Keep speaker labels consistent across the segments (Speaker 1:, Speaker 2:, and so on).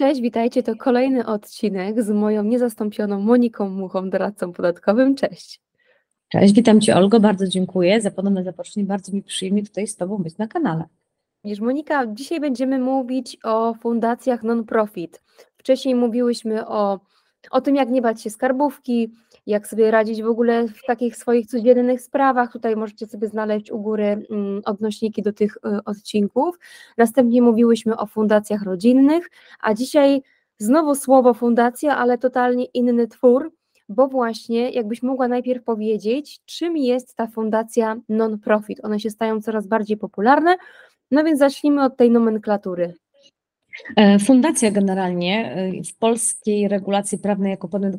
Speaker 1: Cześć, witajcie. To kolejny odcinek z moją niezastąpioną Moniką Muchą, doradcą podatkowym. Cześć.
Speaker 2: Cześć, witam Cię Olgo, bardzo dziękuję za ponowne zaproszenie. Bardzo mi przyjemnie tutaj z Tobą być na kanale.
Speaker 1: Wiesz, Monika, dzisiaj będziemy mówić o fundacjach non-profit. Wcześniej mówiłyśmy o, o tym, jak nie bać się skarbówki, jak sobie radzić w ogóle w takich swoich codziennych sprawach. Tutaj możecie sobie znaleźć u góry mm, odnośniki do tych y, odcinków. Następnie mówiłyśmy o fundacjach rodzinnych, a dzisiaj znowu słowo fundacja, ale totalnie inny twór, bo właśnie jakbyś mogła najpierw powiedzieć, czym jest ta fundacja non-profit. One się stają coraz bardziej popularne, no więc zacznijmy od tej nomenklatury.
Speaker 2: E, fundacja generalnie e, w polskiej regulacji prawnej jako podmiot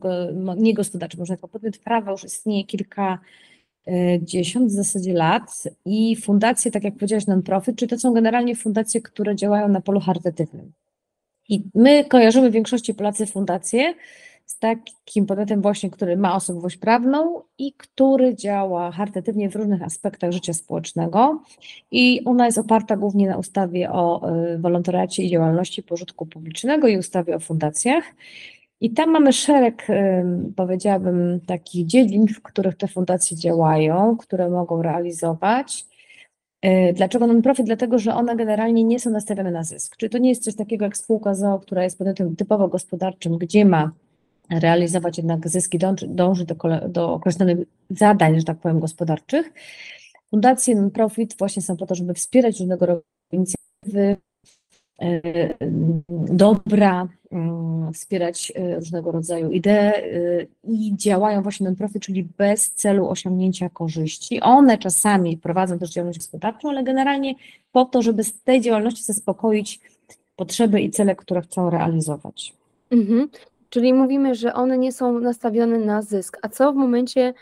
Speaker 2: niegospodarczy, może jako podmiot prawa już istnieje kilka e, dziesiąt w zasadzie lat i fundacje, tak jak powiedziałeś, non-profit, czy to są generalnie fundacje, które działają na polu charytatywnym. I my kojarzymy w większości Polacy fundacje z takim podmiotem właśnie, który ma osobowość prawną i który działa charytatywnie w różnych aspektach życia społecznego i ona jest oparta głównie na ustawie o y, wolontariacie i działalności pożytku publicznego i ustawie o fundacjach. I tam mamy szereg, powiedziałabym, takich dziedzin, w których te fundacje działają, które mogą realizować. Y, dlaczego non-profit? Dlatego, że one generalnie nie są nastawione na zysk. Czyli to nie jest coś takiego jak spółka ZOO, która jest podmiotem typowo gospodarczym, gdzie ma realizować jednak zyski, dąży, dąży do, do określonych zadań, że tak powiem, gospodarczych. Fundacje non-profit właśnie są po to, żeby wspierać różnego rodzaju inicjatywy, e, dobra, mm, wspierać e, różnego rodzaju idee e, i działają właśnie non-profit, czyli bez celu osiągnięcia korzyści. One czasami prowadzą też działalność gospodarczą, ale generalnie po to, żeby z tej działalności zaspokoić potrzeby i cele, które chcą realizować.
Speaker 1: Mhm. Czyli mówimy, że one nie są nastawione na zysk. A co w momencie,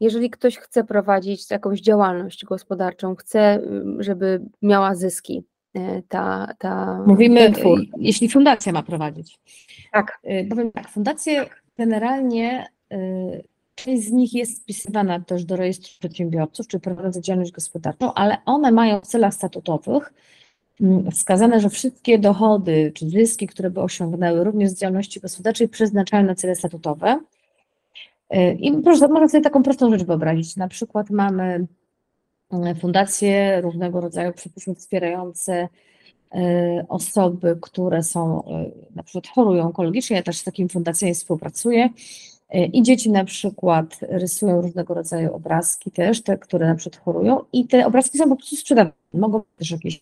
Speaker 1: jeżeli ktoś chce prowadzić jakąś działalność gospodarczą, chce, żeby miała zyski? E, ta, ta,
Speaker 2: Mówimy, jeśli fundacja ma prowadzić.
Speaker 1: Tak.
Speaker 2: E, powiem tak, fundacje generalnie, część z nich jest wpisywana też do rejestru przedsiębiorców, czy prowadzą działalność gospodarczą, ale one mają w celach statutowych wskazane, że wszystkie dochody czy zyski, które by osiągnęły również z działalności gospodarczej, przeznaczają na cele statutowe. E, I proszę, można sobie taką prostą rzecz wyobrazić. Na przykład mamy e, fundacje różnego rodzaju, przypuśćmy, wspierające e, osoby, które są, na przykład chorują onkologicznie, ja też z takimi fundacjami współpracuję. I dzieci na przykład rysują różnego rodzaju obrazki też, te, które na przykład chorują i te obrazki są po prostu sprzedawane. Mogą też jakieś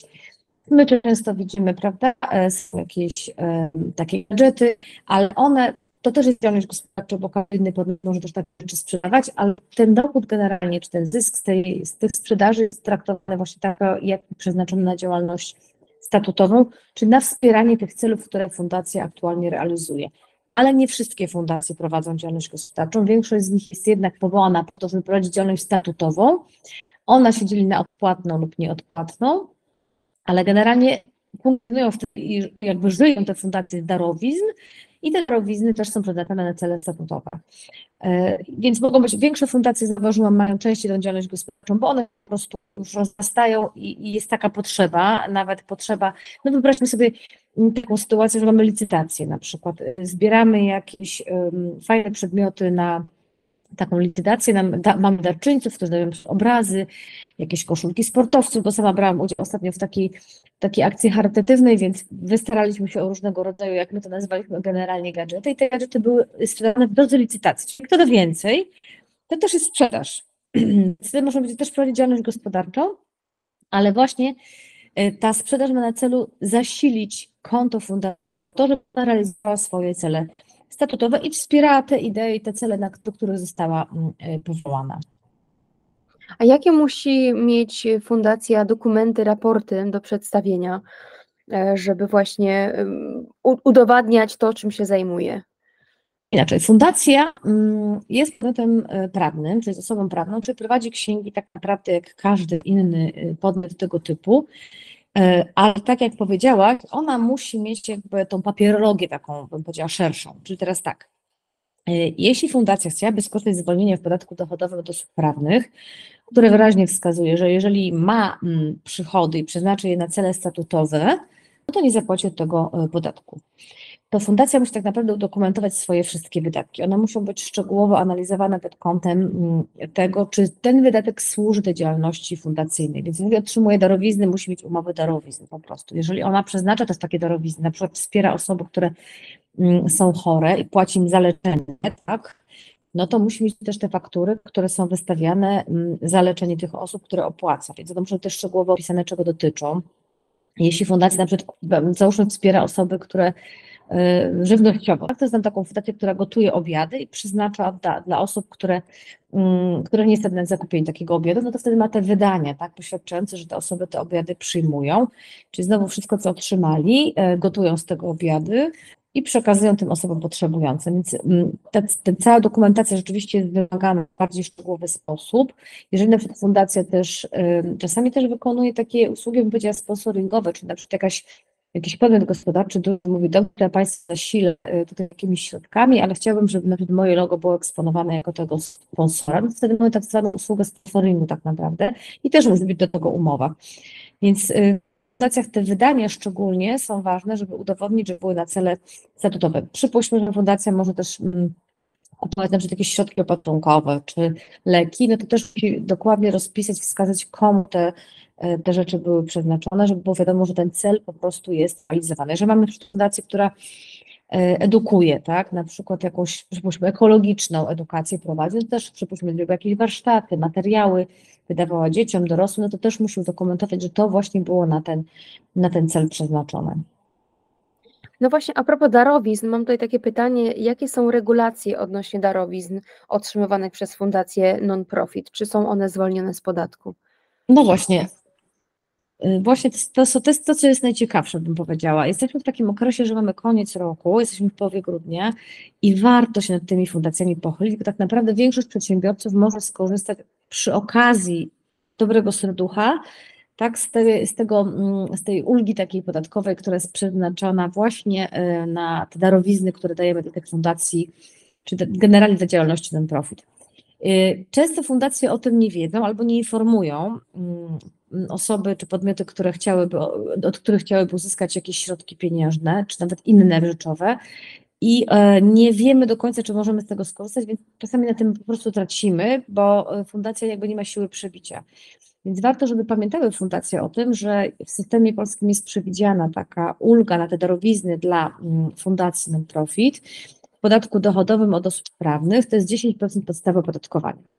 Speaker 2: My często widzimy, prawda, e, są jakieś e, takie gadżety, ale one, to też jest działalność gospodarcza, bo każdy podmiot może też takie rzeczy sprzedawać, ale ten dochód generalnie, czy ten zysk z, tej, z tych sprzedaży jest traktowany właśnie tak, jak przeznaczony na działalność statutową, czy na wspieranie tych celów, które fundacja aktualnie realizuje. Ale nie wszystkie fundacje prowadzą działalność gospodarczą. Większość z nich jest jednak powołana po to, żeby prowadzić działalność statutową. Ona się dzieli na odpłatną lub nieodpłatną ale generalnie funkcjonują i jakby żyją te fundacje darowizn i te darowizny też są przeznaczone na cele statutowe. E, więc mogą być, większe fundacje, zauważyłam, mają częściej tę działalność gospodarczą, bo one po prostu już rozrastają i, jest taka potrzeba, nawet potrzeba, no wyobraźmy sobie taką sytuację, że mamy licytację na przykład, zbieramy jakieś um, fajne przedmioty na taką licytację, nam, da, mamy darczyńców, którzy dają obrazy, jakieś koszulki sportowców, bo sama brałam udział ostatnio w takiej, takiej akcji charytatywnej, więc wystaraliśmy się o różnego rodzaju, jak my to nazywaliśmy generalnie gadżety i te gadżety były sprzedane w drodze licytacji. Czyli kto da więcej, to też jest sprzedaż. Wtedy można będzie też prowadzić działalność gospodarczą, ale właśnie e, ta sprzedaż ma na celu zasilić konto fundacji, to, żeby realizowała swoje cele statutowe i wspierała te idee i te cele, do których została mm, e, powołana.
Speaker 1: A jakie musi mieć fundacja dokumenty, raporty do przedstawienia, e, żeby właśnie udowadniać to, czym się zajmuje?
Speaker 2: Inaczej, fundacja mm, jest podmiotem e, prawnym, czyli osobą prawną, czyli prowadzi księgi tak naprawdę jak każdy inny podmiot tego typu, ale tak jak powiedziałaś, ona musi mieć jakby tą papierologię taką, bym powiedziała, szerszą. Czyli teraz tak, e, jeśli fundacja chciałaby skorzystać z zwolnienia w podatku dochodowym od osób prawnych, które wyraźnie wskazuje, że jeżeli ma mm, przychody i przeznaczy je na cele statutowe, no to nie zapłaci od tego e, podatku. To fundacja musi tak naprawdę udokumentować swoje wszystkie wydatki. One muszą być szczegółowo analizowane pod kątem mm, tego, czy ten wydatek służy tej działalności fundacyjnej. Więc jeżeli otrzymuje darowizny, musi mieć umowę darowizny po prostu. Jeżeli ona przeznacza też takie darowizny, na przykład wspiera osoby, które mm, są chore i płaci im za leczenie, tak? no to musi mieć też te faktury, które są wystawiane mm, za leczenie tych osób, które opłaca. Więc to muszą też szczegółowo opisane, czego dotyczą. Jeśli fundacja na przykład, załóżmy, wspiera osoby, które y, żywnościowo. Tak, to znam taką fundację, która gotuje obiady i przeznacza dla, dla osób, które, mm, które nie stać na zakupienie takiego obiadu, no to wtedy ma te wydania, tak, poświadczające, że te osoby te obiady przyjmują, czyli znowu wszystko, co otrzymali, y, gotują z tego obiady, i przekazują tym osobom potrzebującym. Więc mm, ta, ta cała dokumentacja rzeczywiście jest wymagana w bardziej szczegółowy sposób. Jeżeli na przykład fundacja też czasami też wykonuje takie usługi, bym powiedziała, sponsoringowe, czy na przykład jakaś jakiś podmiot gospodarczy który mówi, dobrze, ja Państwa zasilę y, tutaj jakimiś środkami, ale chciałbym, żeby na moje logo było eksponowane jako tego sponsora, no wtedy mamy tak zwaną usługę sponsoringu tak naprawdę i też musi być do tego umowa. Więc y, fundacjach te wydania szczególnie są ważne, żeby udowodnić, że były na cele statutowe. Przypuśćmy, że fundacja może też mm, kupować na przykład jakieś środki opatrunkowe czy leki, no to też musi dokładnie rozpisać, wskazać komu te, e, te rzeczy były przeznaczone, żeby było wiadomo, że ten cel po prostu jest realizowany. Jeżeli mamy fundację, która e, edukuje, tak, na przykład jakąś, przypuśćmy, ekologiczną edukację prowadzi, to też przypuśćmy, żeby jakieś warsztaty, materiały, wydawała dzieciom, dorosłym, no to też musi udokumentować, że to właśnie było na ten, na ten cel przeznaczone.
Speaker 1: No właśnie, a propos darowizn, mam tutaj takie pytanie, jakie są regulacje odnośnie darowizn otrzymywanych przez fundacje non-profit? Czy są one zwolnione z podatku?
Speaker 2: No właśnie, Właśnie to, to, to jest to, co jest najciekawsze, bym powiedziała. Jesteśmy w takim okresie, że mamy koniec roku, jesteśmy w połowie grudnia i warto się nad tymi fundacjami pochylić, bo tak naprawdę większość przedsiębiorców może skorzystać przy okazji dobrego serducha, tak, z, z, tego, mm, z tej ulgi takiej podatkowej, która jest przeznaczona właśnie e, na te darowizny, które dajemy do tych fundacji, czy generalnie do działalności non-profit. E, często fundacje o tym nie wiedzą albo nie informują mm, osoby czy podmioty, które chciałyby, od których chciałyby uzyskać jakieś środki pieniężne, czy nawet inne rzeczowe, i e, nie wiemy do końca, czy możemy z tego skorzystać, więc czasami na tym po prostu tracimy, bo e, fundacja jakby nie ma siły przebicia. Więc warto, żeby pamiętały fundacje o tym, że w systemie polskim jest przewidziana taka ulga na te darowizny dla mm, fundacji non-profit w podatku dochodowym od osób prawnych, to jest 10% podstawy opodatkowania.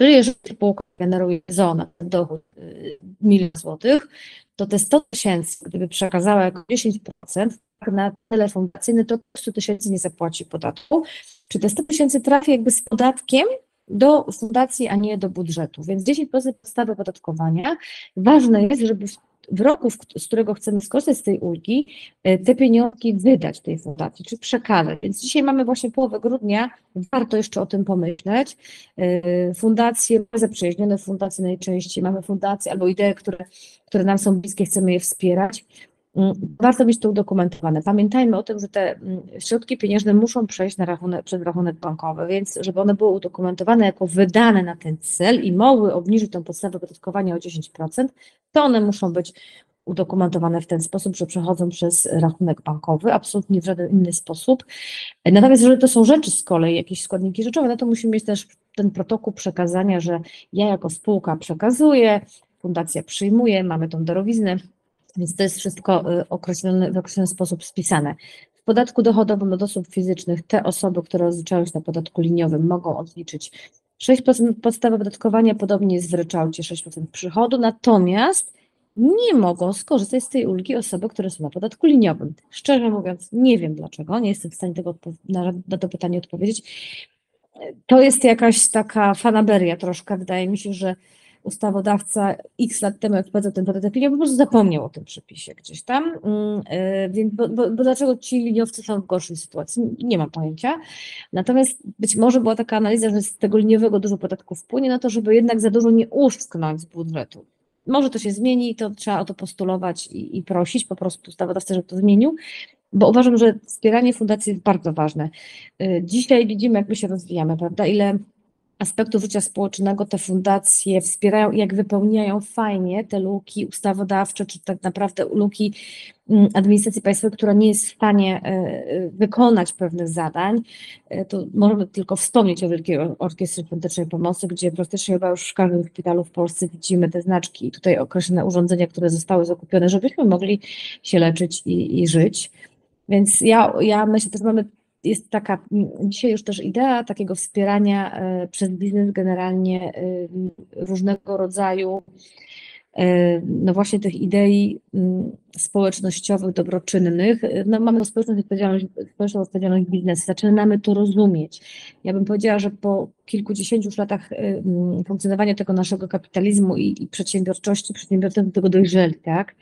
Speaker 2: Czyli jeżeli spółka generuje zona dochód y, milion złotych, to te 100 tysięcy, gdyby przekazała jako 10%, na cele fundacyjne, to 100 tysięcy nie zapłaci podatku. Czy te 100 tysięcy trafi jakby z podatkiem do fundacji, a nie do budżetu. Więc 10% podstawy podatkowania. Ważne jest, żeby w roku, z którego chcemy skorzystać z tej ulgi, e, te pieniądze wydać tej fundacji, czy przekazać. Więc dzisiaj mamy właśnie połowę grudnia, warto jeszcze o tym pomyśleć. E, fundacje zaprzyjaźnione, fundacje najczęściej, mamy fundacje albo idee, które, które nam są bliskie, chcemy je wspierać. Mm, warto mieć to udokumentowane. Pamiętajmy o tym, że te mm, środki pieniężne muszą przejść na rachunek, przez rachunek bankowy, więc żeby one były udokumentowane jako wydane na ten cel i mogły obniżyć tą podstawę podatkowania o 10%, to one muszą być udokumentowane w ten sposób, że przechodzą przez rachunek bankowy, absolutnie w żaden inny sposób. Natomiast jeżeli to są rzeczy z kolei, jakieś składniki rzeczowe, no to musimy mieć też ten protokół przekazania, że ja jako spółka przekazuję, fundacja przyjmuje, mamy tą darowiznę, więc to jest wszystko y, określone, w określony sposób spisane. W podatku dochodowym od osób fizycznych te osoby, które rozliczają się na podatku liniowym, mogą odliczyć 6% podstawy opodatkowania, podobnie jest w ryczałcie 6% przychodu, natomiast nie mogą skorzystać z tej ulgi osoby, które są na podatku liniowym. Szczerze mówiąc, nie wiem dlaczego, nie jestem w stanie tego na, na to pytanie odpowiedzieć. To jest jakaś taka fanaberia troszkę, wydaje mi się, że ustawodawca x lat temu, jak wprowadzał ten podatek liniowy, po prostu zapomniał o tym przepisie gdzieś tam. Mm, e, więc, bo, bo, bo, dlaczego ci liniowcy są w gorszej sytuacji? Nie mam pojęcia. Natomiast być może była taka analiza, że z tego liniowego dużo podatków wpłynie na to, żeby jednak za dużo nie uszczknąć z budżetu. Może to się zmieni i to trzeba o to postulować i, i prosić po prostu ustawodawcę, żeby to zmienił, bo uważam, że wspieranie fundacji jest bardzo ważne. E, dzisiaj widzimy, jak my się rozwijamy, prawda? Ile aspektu życia społecznego te fundacje wspierają i jak wypełniają fajnie te luki ustawodawcze, czy tak naprawdę luki mm, administracji państwowej, która nie jest w stanie e, wykonać pewnych zadań, e, to możemy tylko wspomnieć o Wielkiej Orkiestrze Świątecznej Pomocy, gdzie praktycznie chyba już w każdym szpitalu w Polsce widzimy te znaczki i tutaj określone urządzenia, które zostały zakupione, żebyśmy mogli się leczyć i, i żyć. Więc ja, ja myślę, że mamy jest taka dzisiaj już też idea takiego wspierania e, przez biznes generalnie e, różnego rodzaju, e, no właśnie tych idei społecznościowych, dobroczynnych. No mamy społeczną odpowiedzialność, społeczną odpowiedzialność biznesu, zaczynamy to rozumieć. Ja bym powiedziała, że po kilkudziesięciu latach funkcjonowania tego naszego kapitalizmu i, i przedsiębiorczości, przedsiębiorcy do tego dojrzeli, tak?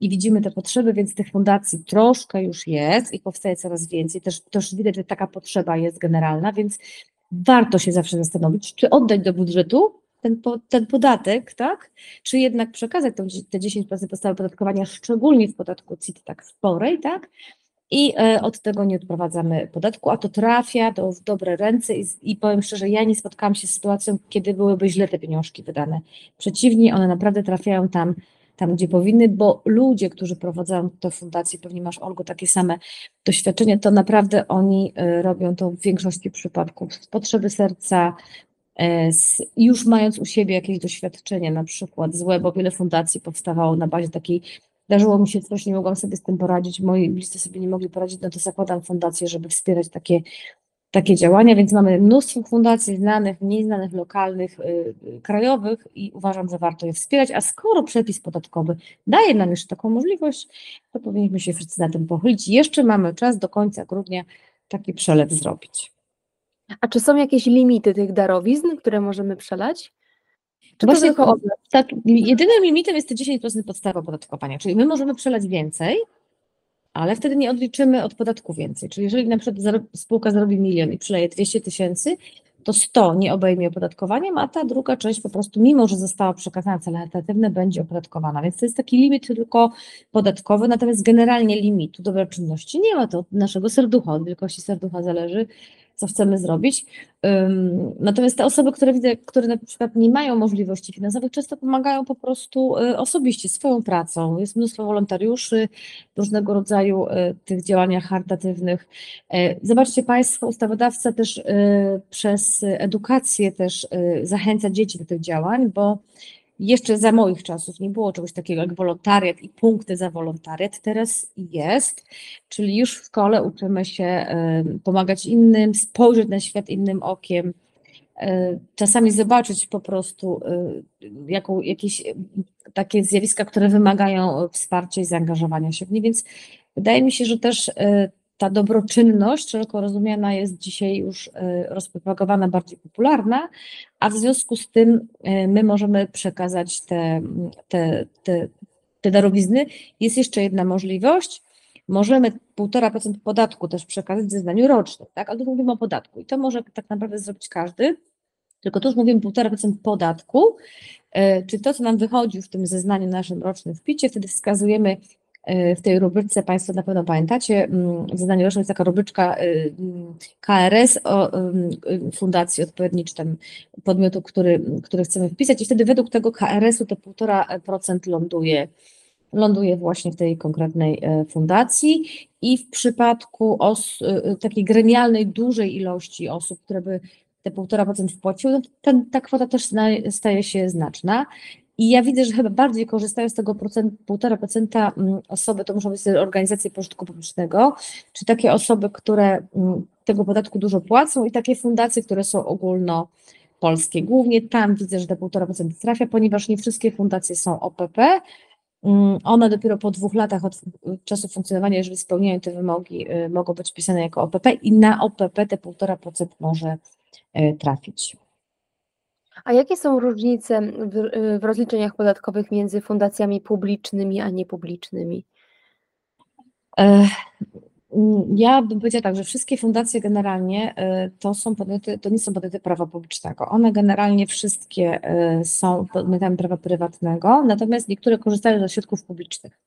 Speaker 2: I widzimy te potrzeby, więc tych fundacji troszkę już jest i powstaje coraz więcej. Też, też widać, że taka potrzeba jest generalna, więc warto się zawsze zastanowić, czy oddać do budżetu ten, ten podatek, tak? Czy jednak przekazać te 10% podstawy podatkowania, szczególnie w podatku CIT tak sporej, tak? I e, od tego nie odprowadzamy podatku, a to trafia do, w dobre ręce i, i powiem szczerze, ja nie spotkałam się z sytuacją, kiedy byłyby źle te pieniążki wydane. Przeciwnie, one naprawdę trafiają tam, tam, gdzie powinny, bo ludzie, którzy prowadzą te fundacje, pewnie masz, Olgo, takie same doświadczenie, to naprawdę oni e, robią to w większości przypadków. Z potrzeby serca, e, z, już mając u siebie jakieś doświadczenie, na przykład złe, bo wiele fundacji powstawało na bazie takiej Zdarzyło mi się coś, nie mogłam sobie z tym poradzić, moi bliscy sobie nie mogli poradzić, no to zakładam fundację, żeby wspierać takie takie działania, więc mamy mnóstwo fundacji znanych, mniej znanych, lokalnych, yy, krajowych i uważam, że warto je wspierać, a skoro przepis podatkowy daje nam jeszcze taką możliwość, to powinniśmy się wszyscy na tym pochylić. Jeszcze mamy czas do końca grudnia taki przelew zrobić.
Speaker 1: A czy są jakieś limity tych darowizn, które możemy przelać?
Speaker 2: Czy Właśnie to tylko tak, jedynym limitem jest te 10% podstawy opodatkowania, czyli my możemy przelać więcej, ale wtedy nie odliczymy od podatku więcej. Czyli jeżeli na przykład spółka zarobi milion i przyleje 200 tysięcy, to 100 nie obejmie opodatkowaniem, a ta druga część po prostu, mimo że została przekazana cele alternatywne, będzie opodatkowana. Więc to jest taki limit tylko podatkowy, natomiast generalnie limitu dobroczynności nie ma. To od naszego serducha, od wielkości serducha zależy, co chcemy zrobić. Natomiast te osoby, które widzę, które na przykład nie mają możliwości finansowych, często pomagają po prostu y, osobiście swoją pracą. Jest mnóstwo wolontariuszy różnego rodzaju y, tych działaniach charytatywnych. E, zobaczcie Państwo, ustawodawca też y, przez edukację też zachęca dzieci do tych działań, bo jeszcze za moich czasów nie było czegoś takiego jak wolontariat i punkty za wolontariat, teraz jest, czyli już w szkole uczymy się pomagać innym, spojrzeć na świat innym okiem, e, czasami zobaczyć po prostu e, jaką, jakieś takie zjawiska, które wymagają wsparcia i zaangażowania się w nie, więc wydaje mi się, że też e, ta dobroczynność szeroko rozumiana jest dzisiaj już e, rozpropagowana, bardziej popularna, a w związku z tym e, my możemy przekazać te, te, te, te darowizny. Jest jeszcze jedna możliwość, możemy 1,5% podatku też przekazać w zeznaniu rocznym, tak? ale tu mówimy o podatku i to może tak naprawdę zrobić każdy, tylko tu już mówimy 1,5% podatku, e, czy to, co nam wychodzi w tym zeznaniu naszym rocznym wpicie, wtedy wskazujemy w tej rubryczce Państwo na pewno pamiętacie, mm, w zadaniu rocznym jest taka rubryczka y, KRS o y, fundacji odpowiedniej, czy tam podmiotu, który, który chcemy wpisać i wtedy według tego KRS-u to 1,5% ląduje ląduje właśnie w tej konkretnej fundacji i w przypadku os, y, takiej gremialnej, dużej ilości osób, które by te 1,5% wpłaciły, no ten, ta kwota też staje się znaczna. I ja widzę, że chyba bardziej korzystają z tego procent, 1,5% mm, osoby, to muszą być organizacje pożytku publicznego, czy takie osoby, które mm, tego podatku dużo płacą i takie fundacje, które są ogólnopolskie. Głównie tam widzę, że te 1,5% trafia, ponieważ nie wszystkie fundacje są OPP. Mm, one dopiero po dwóch latach od czasu funkcjonowania, jeżeli spełniają te wymogi, y, mogą być wpisane jako OPP i na OPP te 1,5% może y, trafić.
Speaker 1: A jakie są różnice w, w rozliczeniach podatkowych między fundacjami publicznymi a niepublicznymi?
Speaker 2: Ja bym powiedziała tak, że wszystkie fundacje generalnie e, to są podmioty, to nie są podmioty prawa publicznego. One generalnie wszystkie e, są podmiotami prawa prywatnego, natomiast niektóre korzystają ze środków publicznych.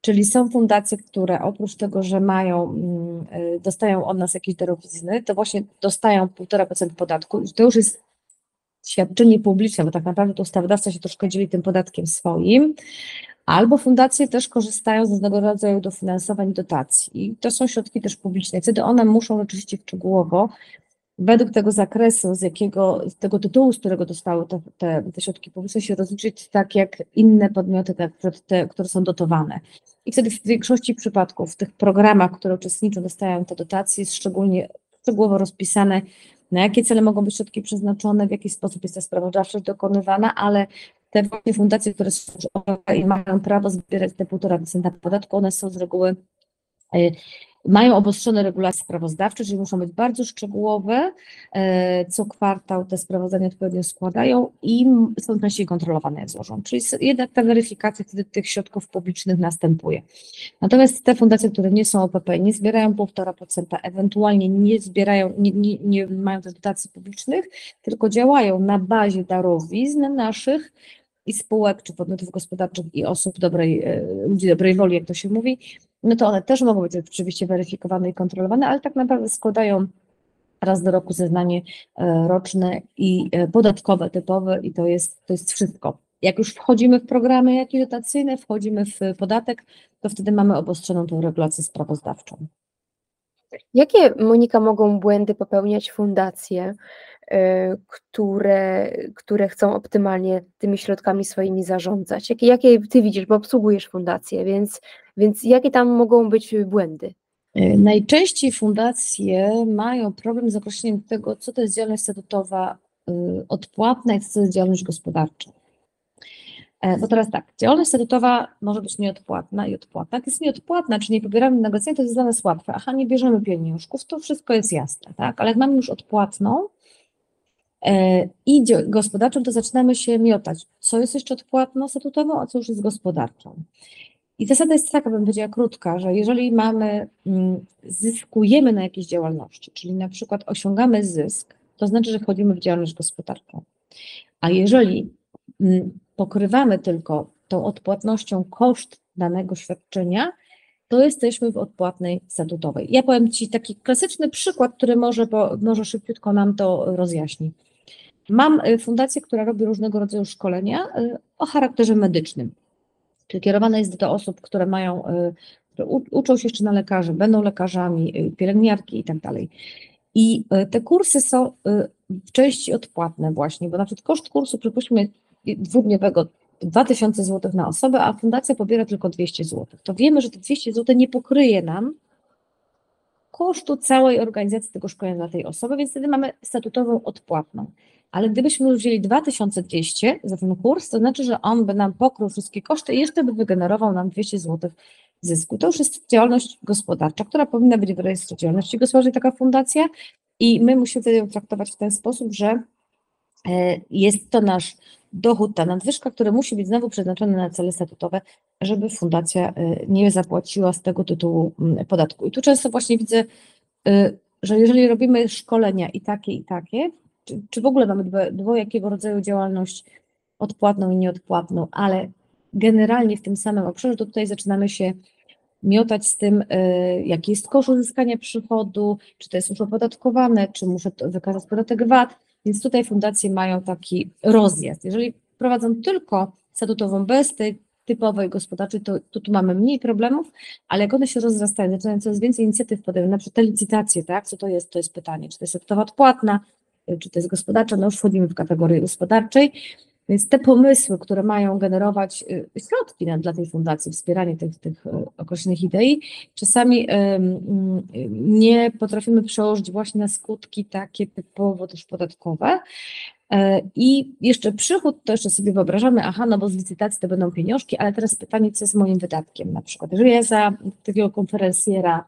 Speaker 2: Czyli są fundacje, które oprócz tego, że mają mm, y, dostają od nas jakieś darowizny, to właśnie dostają 1,5% podatku i to już jest świadczenie publiczne, bo tak naprawdę to ustawodawca się troszkę dzieli tym podatkiem swoim, albo fundacje też korzystają z różnego rodzaju dofinansowań dotacji. I to są środki też publiczne. Wtedy one muszą rzeczywiście szczegółowo według tego zakresu, z jakiego, z tego tytułu, z którego dostały te, te, te środki publiczne, się rozliczyć tak jak inne podmioty, tak, te, które są dotowane. I wtedy w większości przypadków w tych programach, które uczestniczą, dostają te dotacje, jest szczególnie szczegółowo rozpisane, na jakie cele mogą być środki przeznaczone, w jaki sposób jest ta sprawozdawczość dokonywana, ale te właśnie fundacje, które i mają prawo zbierać te 1,5% podatku, one są z reguły y, mają obostrzone regulacje sprawozdawcze, czyli muszą być bardzo szczegółowe, e, co kwartał te sprawozdania odpowiednio składają i są częściej kontrolowane, jak złożą. Czyli jednak ta weryfikacja wtedy tych środków publicznych następuje. Natomiast te fundacje, które nie są OPP, nie zbierają 1,5%, ewentualnie nie zbierają, nie, nie, nie mają też dotacji publicznych, tylko działają na bazie darowizn naszych, i spółek, czy podmiotów gospodarczych i osób dobrej, e, ludzi dobrej woli, jak to się mówi, no to one też mogą być oczywiście weryfikowane i kontrolowane, ale tak naprawdę składają raz do roku zeznanie e, roczne i e, podatkowe typowe i to jest, to jest wszystko. Jak już wchodzimy w programy jakieś dotacyjne, wchodzimy w podatek, to wtedy mamy obostrzoną tą regulację sprawozdawczą.
Speaker 1: Jakie, Monika, mogą błędy popełniać fundacje, E, które, które chcą optymalnie tymi środkami swoimi zarządzać. Jakie, jakie ty widzisz, bo obsługujesz fundacje, więc, więc jakie tam mogą być błędy?
Speaker 2: E, najczęściej fundacje mają problem z określeniem tego, co to jest działalność statutowa e, odpłatna i co to jest działalność gospodarcza. Bo teraz tak, działalność statutowa może być nieodpłatna i odpłatna. Jak jest nieodpłatna, czyli nie pobieramy negocjacji, to jest dla nas łatwe. Aha, nie bierzemy pieniążków, to wszystko jest jasne, tak? Ale jak mamy już odpłatną, E, i gospodarczą, to zaczynamy się miotać, co jest jeszcze odpłatną statutową, a co już jest gospodarczą. I zasada jest taka, bym powiedziała krótka, że jeżeli mamy, mm, zyskujemy na jakiejś działalności, czyli na przykład osiągamy zysk, to znaczy, że wchodzimy w działalność gospodarczą. A jeżeli mm, pokrywamy tylko tą odpłatnością koszt danego świadczenia, to jesteśmy w odpłatnej statutowej. Ja powiem Ci taki klasyczny przykład, który może, może szybciutko nam to rozjaśni. Mam y, fundację, która robi różnego rodzaju szkolenia y, o charakterze medycznym. Czyli kierowana jest do osób, które mają, y, które uczą się jeszcze na lekarzy, będą lekarzami, pielęgniarki i tak dalej. I te kursy są w części odpłatne właśnie, bo na przykład koszt kursu, przypuśćmy, dwudniowego 2000 zł na osobę, a fundacja pobiera tylko 200 zł. To wiemy, że te 200 zł nie pokryje nam kosztu całej organizacji tego szkolenia dla tej osoby, więc wtedy mamy statutową odpłatną ale gdybyśmy już wzięli 2200 za ten kurs, to znaczy, że on by nam pokrył wszystkie koszty i jeszcze by wygenerował nam 200 zł zysku. To już jest działalność gospodarcza, która powinna być w rejestrze działalności gospodarczej, taka fundacja i my musimy ją traktować w ten sposób, że e, jest to nasz dochód, ta nadwyżka, który musi być znowu przeznaczony na cele statutowe, żeby fundacja e, nie zapłaciła z tego tytułu mm, podatku. I tu często właśnie widzę, e, że jeżeli robimy szkolenia i takie, i takie, czy, czy w ogóle mamy dwo, dwojakiego rodzaju działalność odpłatną i nieodpłatną, ale generalnie w tym samym obszarze, to tutaj zaczynamy się miotać z tym, y, jaki jest koszt uzyskania przychodu, czy to jest już opodatkowane, czy muszę wykazać podatek VAT, więc tutaj fundacje mają taki rozjazd. Jeżeli prowadzą tylko statutową bez tej typowej gospodarczej, to, to tu mamy mniej problemów, ale jak one się rozrastają, zaczynają coraz więcej inicjatyw podejmować, na przykład te licytacje, tak, co to jest, to jest pytanie, czy to jest statutowa odpłatna, czy to jest gospodarcza, no już wchodzimy w kategorię gospodarczej, więc te pomysły, które mają generować y, środki dla tej fundacji, wspieranie tych, tych y, określonych idei, czasami nie potrafimy przełożyć właśnie na skutki takie typowo też podatkowe. E, I jeszcze przychód, to jeszcze sobie wyobrażamy, aha, no bo z licytacji to będą pieniążki, ale teraz pytanie, co jest moim wydatkiem na przykład. Jeżeli ja za takiego konferencjera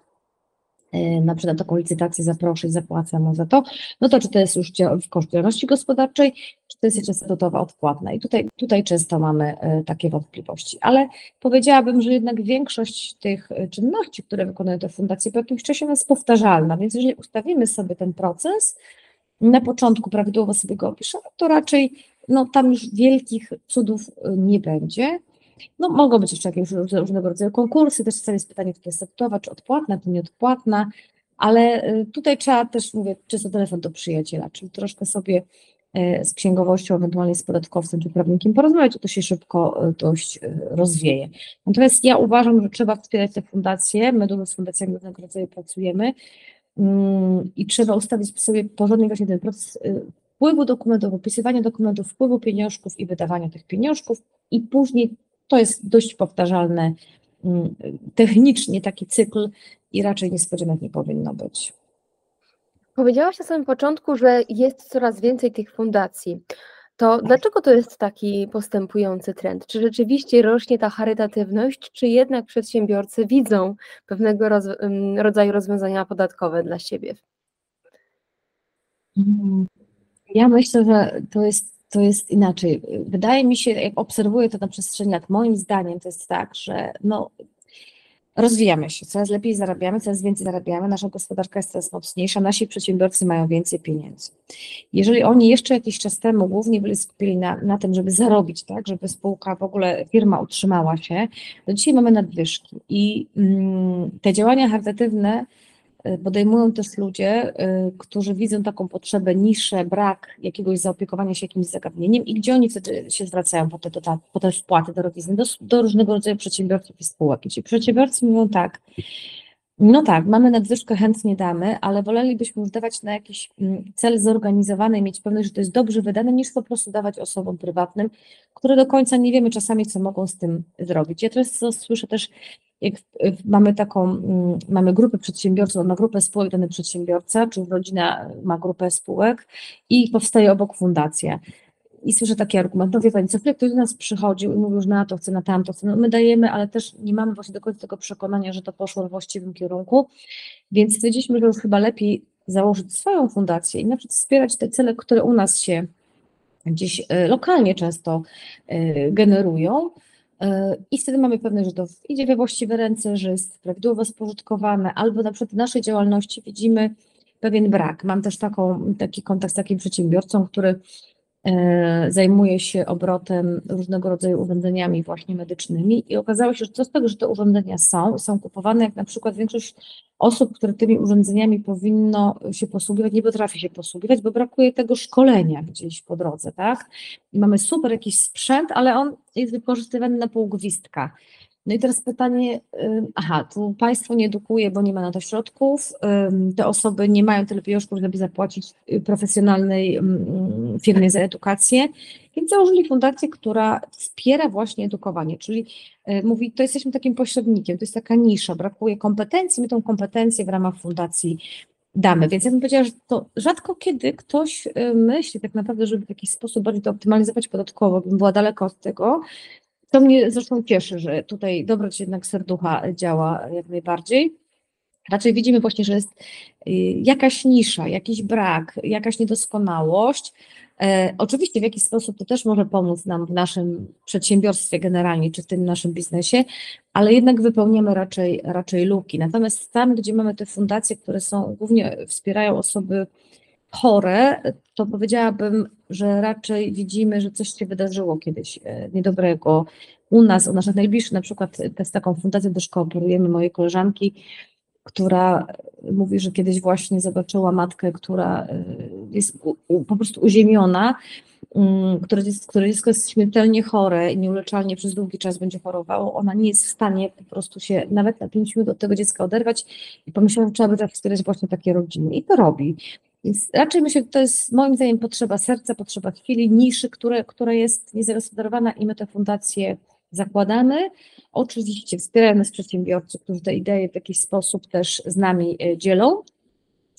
Speaker 2: na przykład taką licytację zaproszę i zapłacę mu za to, no to czy to jest już w koszt działalności gospodarczej, czy to jest jeszcze statutowa odpłatna. I tutaj, tutaj często mamy e, takie wątpliwości. Ale powiedziałabym, że jednak większość tych e, czynności, które wykonują te fundacje po jakimś czasie jest powtarzalna, więc jeżeli ustawimy sobie ten proces, na początku prawidłowo sobie go opiszemy, to raczej no, tam już wielkich cudów nie będzie. No, mogą być jeszcze jakieś różnego rodzaju konkursy, też czasami jest pytanie, czy to jest statutowa, czy odpłatna, czy nieodpłatna. ale y, tutaj trzeba też, mówię, czysto telefon do przyjaciela, czyli troszkę sobie y, z księgowością, ewentualnie z podatkowcem czy prawnikiem porozmawiać, to się szybko y, dość rozwieje. Natomiast ja uważam, że trzeba wspierać te fundacje, my dużo z fundacjami różnego rodzaju pracujemy mm, i trzeba ustawić sobie porządnie właśnie ten proces wpływu dokumentów, opisywania dokumentów, wpływu pieniążków i wydawania tych pieniążków i później to jest dość powtarzalne mm, technicznie taki cykl i raczej niespodzianek nie powinno być.
Speaker 1: Powiedziałaś na samym początku, że jest coraz więcej tych fundacji. To dlaczego to jest taki postępujący trend? Czy rzeczywiście rośnie ta charytatywność, czy jednak przedsiębiorcy widzą pewnego roz, rodzaju rozwiązania podatkowe dla siebie?
Speaker 2: Mm, ja myślę, że to jest, to jest inaczej. Wydaje mi się, jak obserwuję to na przestrzeni lat, moim zdaniem to jest tak, że no, rozwijamy się, coraz lepiej zarabiamy, coraz więcej zarabiamy, nasza gospodarka jest coraz mocniejsza, nasi przedsiębiorcy mają więcej pieniędzy. Jeżeli oni jeszcze jakiś czas temu głównie byli skupieni na, na tym, żeby zarobić, tak, żeby spółka, w ogóle firma utrzymała się, to dzisiaj mamy nadwyżki i mm, te działania charytatywne podejmują też ludzie, y, którzy widzą taką potrzebę, niszę, brak jakiegoś zaopiekowania się jakimś zagadnieniem i gdzie oni wtedy się zwracają po te, po te wpłaty do rodziny, do, do różnego rodzaju przedsiębiorców i spółek. I ci przedsiębiorcy mówią tak, no tak, mamy nadwyżkę, chętnie damy, ale wolelibyśmy już dawać na jakiś mm, cel zorganizowany i mieć pewność, że to jest dobrze wydane, niż po prostu dawać osobom prywatnym, które do końca nie wiemy czasami, co mogą z tym zrobić. Ja teraz słyszę też jak mamy taką, mm, mamy grupę przedsiębiorców, on ma grupę spółek, dany przedsiębiorca, czy rodzina ma grupę spółek i powstaje obok fundacja. I słyszę taki argument, no wie Pani, co chwilę ktoś do nas przychodził i mówił, że na to chce, na tamto chce, no my dajemy, ale też nie mamy właśnie do końca tego przekonania, że to poszło w właściwym kierunku, więc stwierdziliśmy, że już chyba lepiej założyć swoją fundację i na przykład wspierać te cele, które u nas się gdzieś e, lokalnie często e, generują, I wtedy mamy pewność, że to idzie we właściwe ręce, że jest prawidłowo spożytkowane, albo na przykład w naszej działalności widzimy pewien brak. Mam też taką, taki kontakt z takim przedsiębiorcą, który E, zajmuje się obrotem różnego rodzaju urządzeniami właśnie medycznymi i okazało się, że co z tego, że te urządzenia są, są kupowane, jak na przykład większość osób, które tymi urządzeniami powinno się posługiwać, nie potrafi się posługiwać, bo brakuje tego szkolenia gdzieś po drodze, tak? I mamy super jakiś sprzęt, ale on jest wykorzystywany na pół gwizdka. No i teraz pytanie, aha, tu państwo nie edukuje, bo nie ma na to środków, te osoby nie mają tyle pieniążków, żeby zapłacić y, profesjonalnej firmie za edukację, więc założyli fundację, która wspiera właśnie edukowanie, czyli y, mówi, to jesteśmy takim pośrednikiem, to jest taka nisza, brakuje kompetencji, my tą kompetencję w ramach fundacji damy, więc ja bym powiedziała, że to rzadko kiedy ktoś y, myśli tak naprawdę, żeby w jakiś sposób bardziej to optymalizować podatkowo, bym była daleko od tego, to mnie zresztą cieszy, że tutaj dobroć jednak serducha działa jak najbardziej. Raczej widzimy właśnie, że jest y, jakaś nisza, jakiś brak, jakaś niedoskonałość. E, oczywiście w jakiś sposób to też może pomóc nam w naszym przedsiębiorstwie generalnie, czy w tym naszym biznesie, ale jednak wypełniamy raczej, raczej luki. Natomiast tam, gdzie mamy te fundacje, które są głównie wspierają osoby chore, to powiedziałabym, że raczej widzimy, że coś się wydarzyło kiedyś e, niedobrego u nas, u naszych najbliższych, na przykład z taką fundacją do szkoły operujemy mojej koleżanki, która mówi, że kiedyś właśnie zobaczyła matkę, która e, jest po prostu uziemiona, mm, które, jest, które dziecko jest śmiertelnie chore i nieuleczalnie przez długi czas będzie chorowało, ona nie jest w stanie po prostu się nawet na pięć minut od tego dziecka oderwać i pomyślałam, że trzeba by wspierać właśnie takie rodziny. I to robi. Więc raczej myślę, że to jest moim zdaniem potrzeba serca, potrzeba chwili, niszy, które, która jest niezagospodarowana i my te fundacje zakładamy. Oczywiście wspierają nas przedsiębiorcy, którzy te idee w jakiś sposób też z nami e, dzielą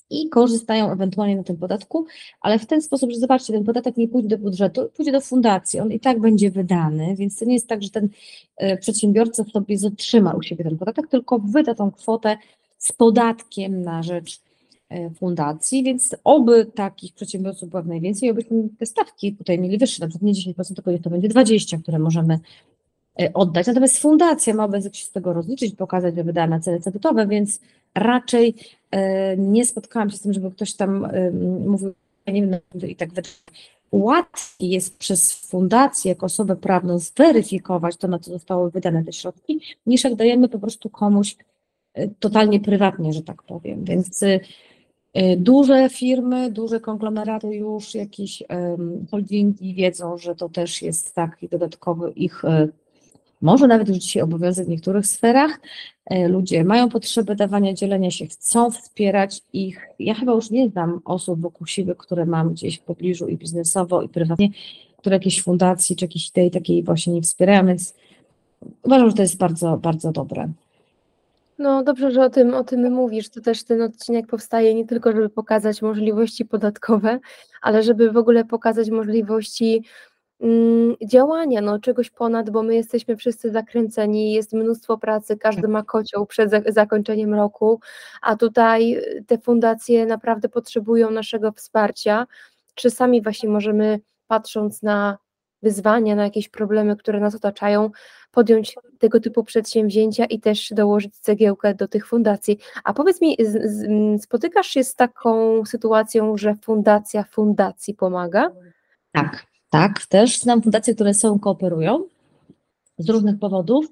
Speaker 2: i korzystają ewentualnie na tym podatku, ale w ten sposób, że zobaczcie, ten podatek nie pójdzie do budżetu, pójdzie do fundacji, on i tak będzie wydany, więc to nie jest tak, że ten e, przedsiębiorca sobie zatrzyma u siebie ten podatek, tylko wyda tą kwotę z podatkiem na rzecz fundacji, więc oby takich przedsiębiorców było najwięcej, obyśmy te stawki tutaj mieli wyższe, na przykład nie 10%, tylko niech to będzie 20%, które możemy e, oddać. Natomiast fundacja ma obowiązek się z tego rozliczyć, pokazać, że wydała na cele statutowe, więc raczej e, nie spotkałam się z tym, żeby ktoś tam mówił, nie wiem, no, i tak łatwiej jest przez fundację jako osobę prawną zweryfikować to, na co zostały wydane te środki, niż jak dajemy po prostu komuś totalnie prywatnie, że tak powiem. Więc duże firmy, duże konglomeraty już, jakieś holdingi wiedzą, że to też jest taki dodatkowy ich może nawet już dzisiaj obowiązek w niektórych sferach. E, ludzie mają potrzebę dawania, dzielenia się, chcą wspierać ich. Ja chyba już nie znam osób wokół siebie, które mam gdzieś w pobliżu i biznesowo, i prywatnie, które jakieś fundacji czy jakiejś tej takiej właśnie nie wspierają, więc uważam, że to jest bardzo, bardzo dobre.
Speaker 1: No dobrze, że o tym, o tym mówisz. To też ten odcinek powstaje nie tylko, żeby pokazać możliwości podatkowe, ale żeby w ogóle pokazać możliwości Mm, działania, no czegoś ponad, bo my jesteśmy wszyscy zakręceni, jest mnóstwo pracy, każdy ma kocioł przed zakończeniem roku, a tutaj y, te fundacje naprawdę potrzebują naszego wsparcia. Czasami właśnie możemy, patrząc na wyzwania, na jakieś problemy, które nas otaczają, podjąć tego typu przedsięwzięcia i też dołożyć cegiełkę do tych fundacji. A powiedz mi, spotykasz się z taką sytuacją, że fundacja fundacji pomaga?
Speaker 2: Tak, tak, też znam fundacje, które są, kooperują z różnych powodów.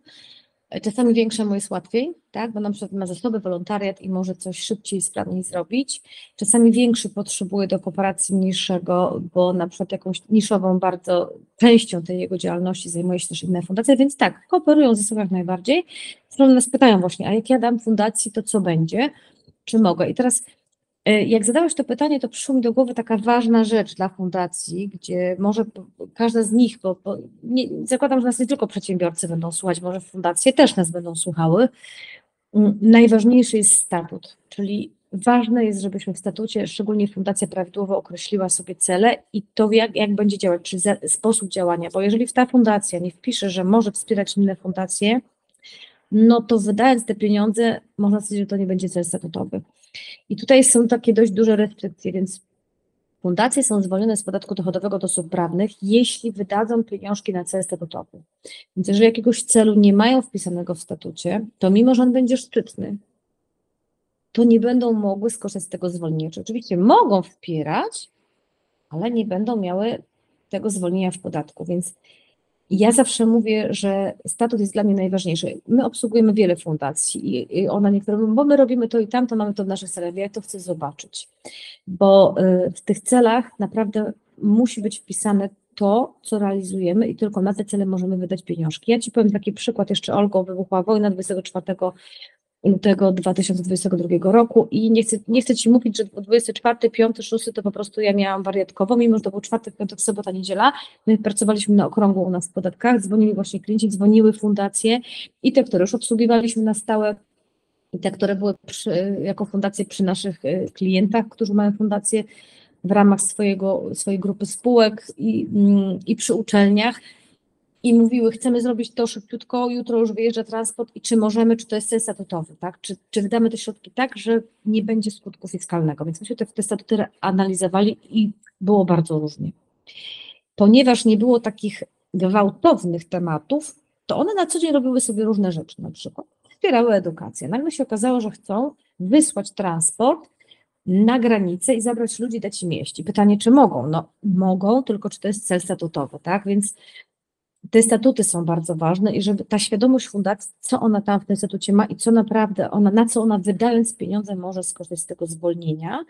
Speaker 2: Czasami większemu jest łatwiej, tak? bo na przykład ma zasoby, wolontariat i może coś szybciej, sprawniej zrobić. Czasami większy potrzebuje do kooperacji mniejszego, bo na przykład jakąś niszową bardzo częścią tej jego działalności zajmuje się też inne fundacje, więc tak, kooperują ze sobą jak najbardziej. Zresztą nas pytają właśnie, a jak ja dam fundacji, to co będzie? Czy mogę? I teraz jak zadałeś to pytanie, to przyszło mi do głowy taka ważna rzecz dla fundacji, gdzie może każda z nich, bo, bo nie, zakładam, że nas nie tylko przedsiębiorcy będą słuchać, może fundacje też nas będą słuchały. Mm, najważniejszy jest statut, czyli ważne jest, żebyśmy w statucie, szczególnie fundacja prawidłowo określiła sobie cele i to jak, jak będzie działać, czy za, sposób działania, bo jeżeli ta fundacja nie wpisze, że może wspierać inne fundacje, no to wydając te pieniądze, można powiedzieć, że to nie będzie cel statutowy. I tutaj są takie dość duże restrykcje, więc fundacje są zwolnione z podatku dochodowego od osób prawnych, jeśli wydadzą pieniążki na cel statutowy. Więc jeżeli jakiegoś celu nie mają wpisanego w statucie, to mimo, że on będzie szczytny, to nie będą mogły skorzystać z tego zwolnienia. Czy oczywiście mogą wspierać, ale nie będą miały tego zwolnienia w podatku. Więc ja zawsze mówię, że statut jest dla mnie najważniejszy. My obsługujemy wiele fundacji i ona niektóre mówią, bo my robimy to i tamto, mamy to w naszych celach. Ja to chcę zobaczyć, bo y, w tych celach naprawdę musi być wpisane to, co realizujemy i tylko na te cele możemy wydać pieniążki. Ja Ci powiem taki przykład, jeszcze Olgo, wybuchła wojna 24 lutego 2022 roku i nie chcę, nie chcę Ci mówić, że 24, 5, 6 to po prostu ja miałam wariatkowo, mimo że to był czwartek, piątek, sobota, niedziela, my pracowaliśmy na okrągło u nas w podatkach, dzwonili właśnie klienci, dzwoniły fundacje i te, które już obsługiwaliśmy na stałe, i te, które były przy, jako fundacje przy naszych y, klientach, którzy mają fundacje w ramach swojego, swojej grupy spółek i, mm, i przy uczelniach, i mówiły, chcemy zrobić to szybciutko, jutro już wyjeżdża transport i czy możemy, czy to jest cel statutowy, tak? Czy, czy wydamy te środki tak, że nie będzie skutku fiskalnego. Więc myśmy te, te statuty analizowali i było bardzo różnie. Ponieważ nie było takich gwałtownych tematów, to one na co dzień robiły sobie różne rzeczy, na przykład wspierały edukację. Nagle się okazało, że chcą wysłać transport na granicę i zabrać ludzi, dać im jeść. I pytanie, czy mogą? No mogą, tylko czy to jest cel statutowy, tak? Więc te statuty są bardzo ważne i żeby ta świadomość fundacji, co ona tam w tym statucie ma i co naprawdę ona, na co ona wydając pieniądze może skorzystać z tego zwolnienia.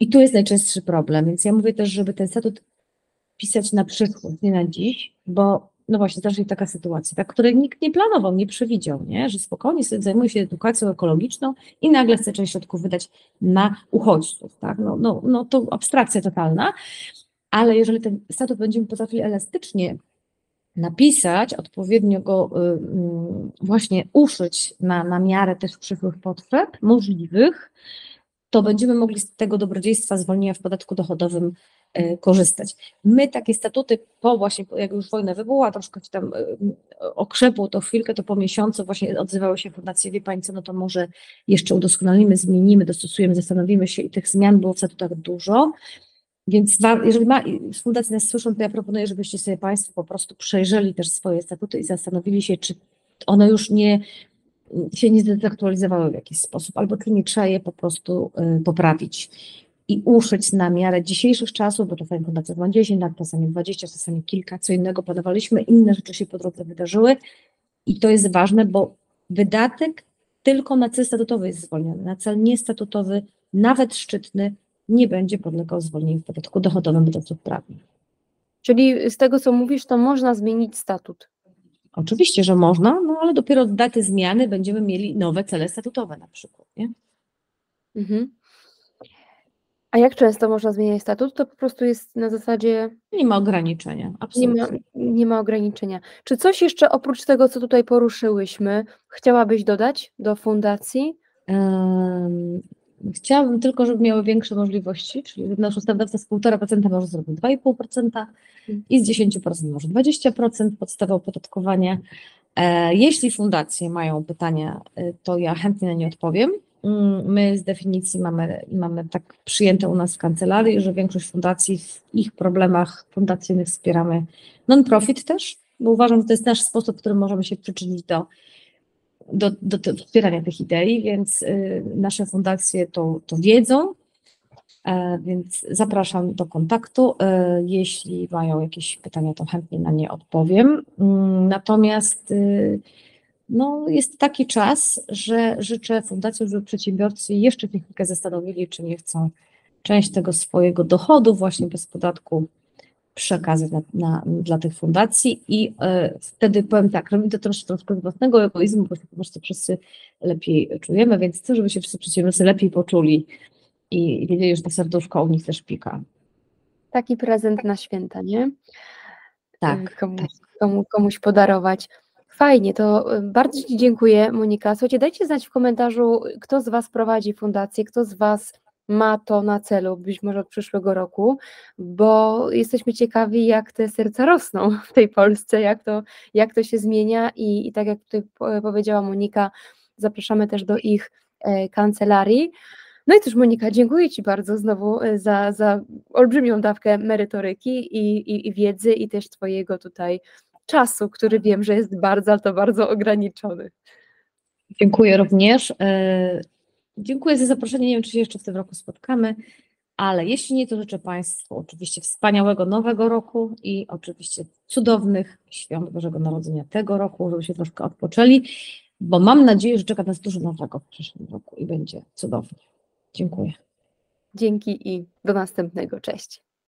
Speaker 2: I tu jest najczęstszy problem, więc ja mówię też, żeby ten statut pisać na przyszłość, nie na dziś, bo no właśnie zdarza się taka sytuacja, tak, której nikt nie planował, nie przewidział, nie? że spokojnie sobie zajmuje się edukacją ekologiczną i nagle chce część środków wydać na uchodźców. Tak? No, no, no to abstrakcja totalna, ale jeżeli ten statut będziemy potrafili elastycznie napisać, odpowiednio go y, mm, właśnie uszyć na, na miarę też przyszłych potrzeb możliwych, to będziemy mogli z tego dobrodziejstwa zwolnienia w podatku dochodowym y, korzystać. My takie statuty po właśnie, jak już wojna wybuchła, troszkę tam y, okrzepło to chwilkę, to po miesiącu właśnie odzywały się fundacje, wie Pani co, no to może jeszcze udoskonalimy, zmienimy, dostosujemy, zastanowimy się i tych zmian było w statutach dużo, więc jeżeli ma, fundacji nas słyszą, to ja proponuję, żebyście sobie Państwo po prostu przejrzeli też swoje statuty i zastanowili się, czy one już nie się nie zdezaktualizowały w jakiś sposób, albo czy nie trzeba je po prostu y, poprawić i uszyć na miarę dzisiejszych czasów, bo czasami fundacja ma 10 lat, czasami 20, czasami kilka, co innego planowaliśmy, inne rzeczy się po drodze wydarzyły i to jest ważne, bo wydatek tylko na cel statutowy jest zwolniony. Na cel niestatutowy, nawet szczytny, nie będzie podlegał zwolnieniu w podatku dochodowym od osób prawnych.
Speaker 1: Czyli z tego, co mówisz, to można zmienić statut.
Speaker 2: Oczywiście, że można, no ale dopiero od daty zmiany będziemy mieli nowe cele statutowe na przykład. Nie?
Speaker 1: Mhm. A jak często można zmieniać statut? To po prostu jest na zasadzie
Speaker 2: Nie ma ograniczenia,
Speaker 1: nie
Speaker 2: absolutnie.
Speaker 1: ma, nie ma ograniczenia. Czy coś jeszcze oprócz tego, co tutaj poruszyłyśmy, chciałabyś dodać do fundacji?
Speaker 2: Chciałabym tylko, żeby miały większe możliwości, czyli nasz ustawodawca z 1,5% może zrobić 2,5% i z 10% może 20% podstawę opodatkowania. E, Jeśli fundacje mają pytania, e, to ja chętnie na nie odpowiem. Mm, My z definicji mamy, mamy tak przyjęte u nas w kancelarii, że większość fundacji w ich problemach fundacyjnych wspieramy non-profit też, bo uważam, że to jest nasz sposób, w którym możemy się przyczynić do do, do, do wspierania tych idei, więc y, nasze fundacje to, to wiedzą, e, więc zapraszam do kontaktu. E, jeśli mają jakieś pytania, to chętnie na nie odpowiem. Mm, Natomiast y, no, jest taki czas, że życzę fundacjom, żeby przedsiębiorcy jeszcze chwilkę zastanowili, czy nie chcą część tego swojego dochodu właśnie bez podatku przekazać na, na, dla tych fundacji i e, wtedy powiem tak, robimy to troszkę, troszkę z własnego egoizmu, bo się po prostu wszyscy lepiej czujemy, więc chcę, żeby się wszyscy przedsiębiorcy lepiej poczuli i, i wiedzieli, że to serduszko u nich też pika.
Speaker 1: Taki prezent na święta, nie?
Speaker 2: Tak,
Speaker 1: Komuś, komu, komuś podarować. Fajnie, to y, bardzo Ci dziękuję, Monika. Słuchajcie, dajcie znać w komentarzu, kto z Was prowadzi fundację, kto z Was ma to na celu, być może od przyszłego roku, bo jesteśmy ciekawi, jak te serca rosną w tej Polsce, jak to, jak to się zmienia i, i tak jak tutaj po- powiedziała Monika, zapraszamy też do ich e, kancelarii. No i cóż, Monika, dziękuję Ci bardzo znowu e, za, za olbrzymią dawkę merytoryki i, i, i wiedzy i też Twojego tutaj czasu, który wiem, że jest bardzo, ale to bardzo ograniczony.
Speaker 2: dziękuję również. Dziękuję za zaproszenie. Nie wiem, czy się jeszcze w tym roku spotkamy, ale jeśli nie, to życzę Państwu oczywiście wspaniałego nowego roku i oczywiście cudownych świąt Bożego Narodzenia tego roku, żeby się troszkę odpoczęli, bo mam nadzieję, że czeka nas dużo nowego w przyszłym roku i będzie cudownie. Dziękuję.
Speaker 1: Dzięki i do następnego. Cześć.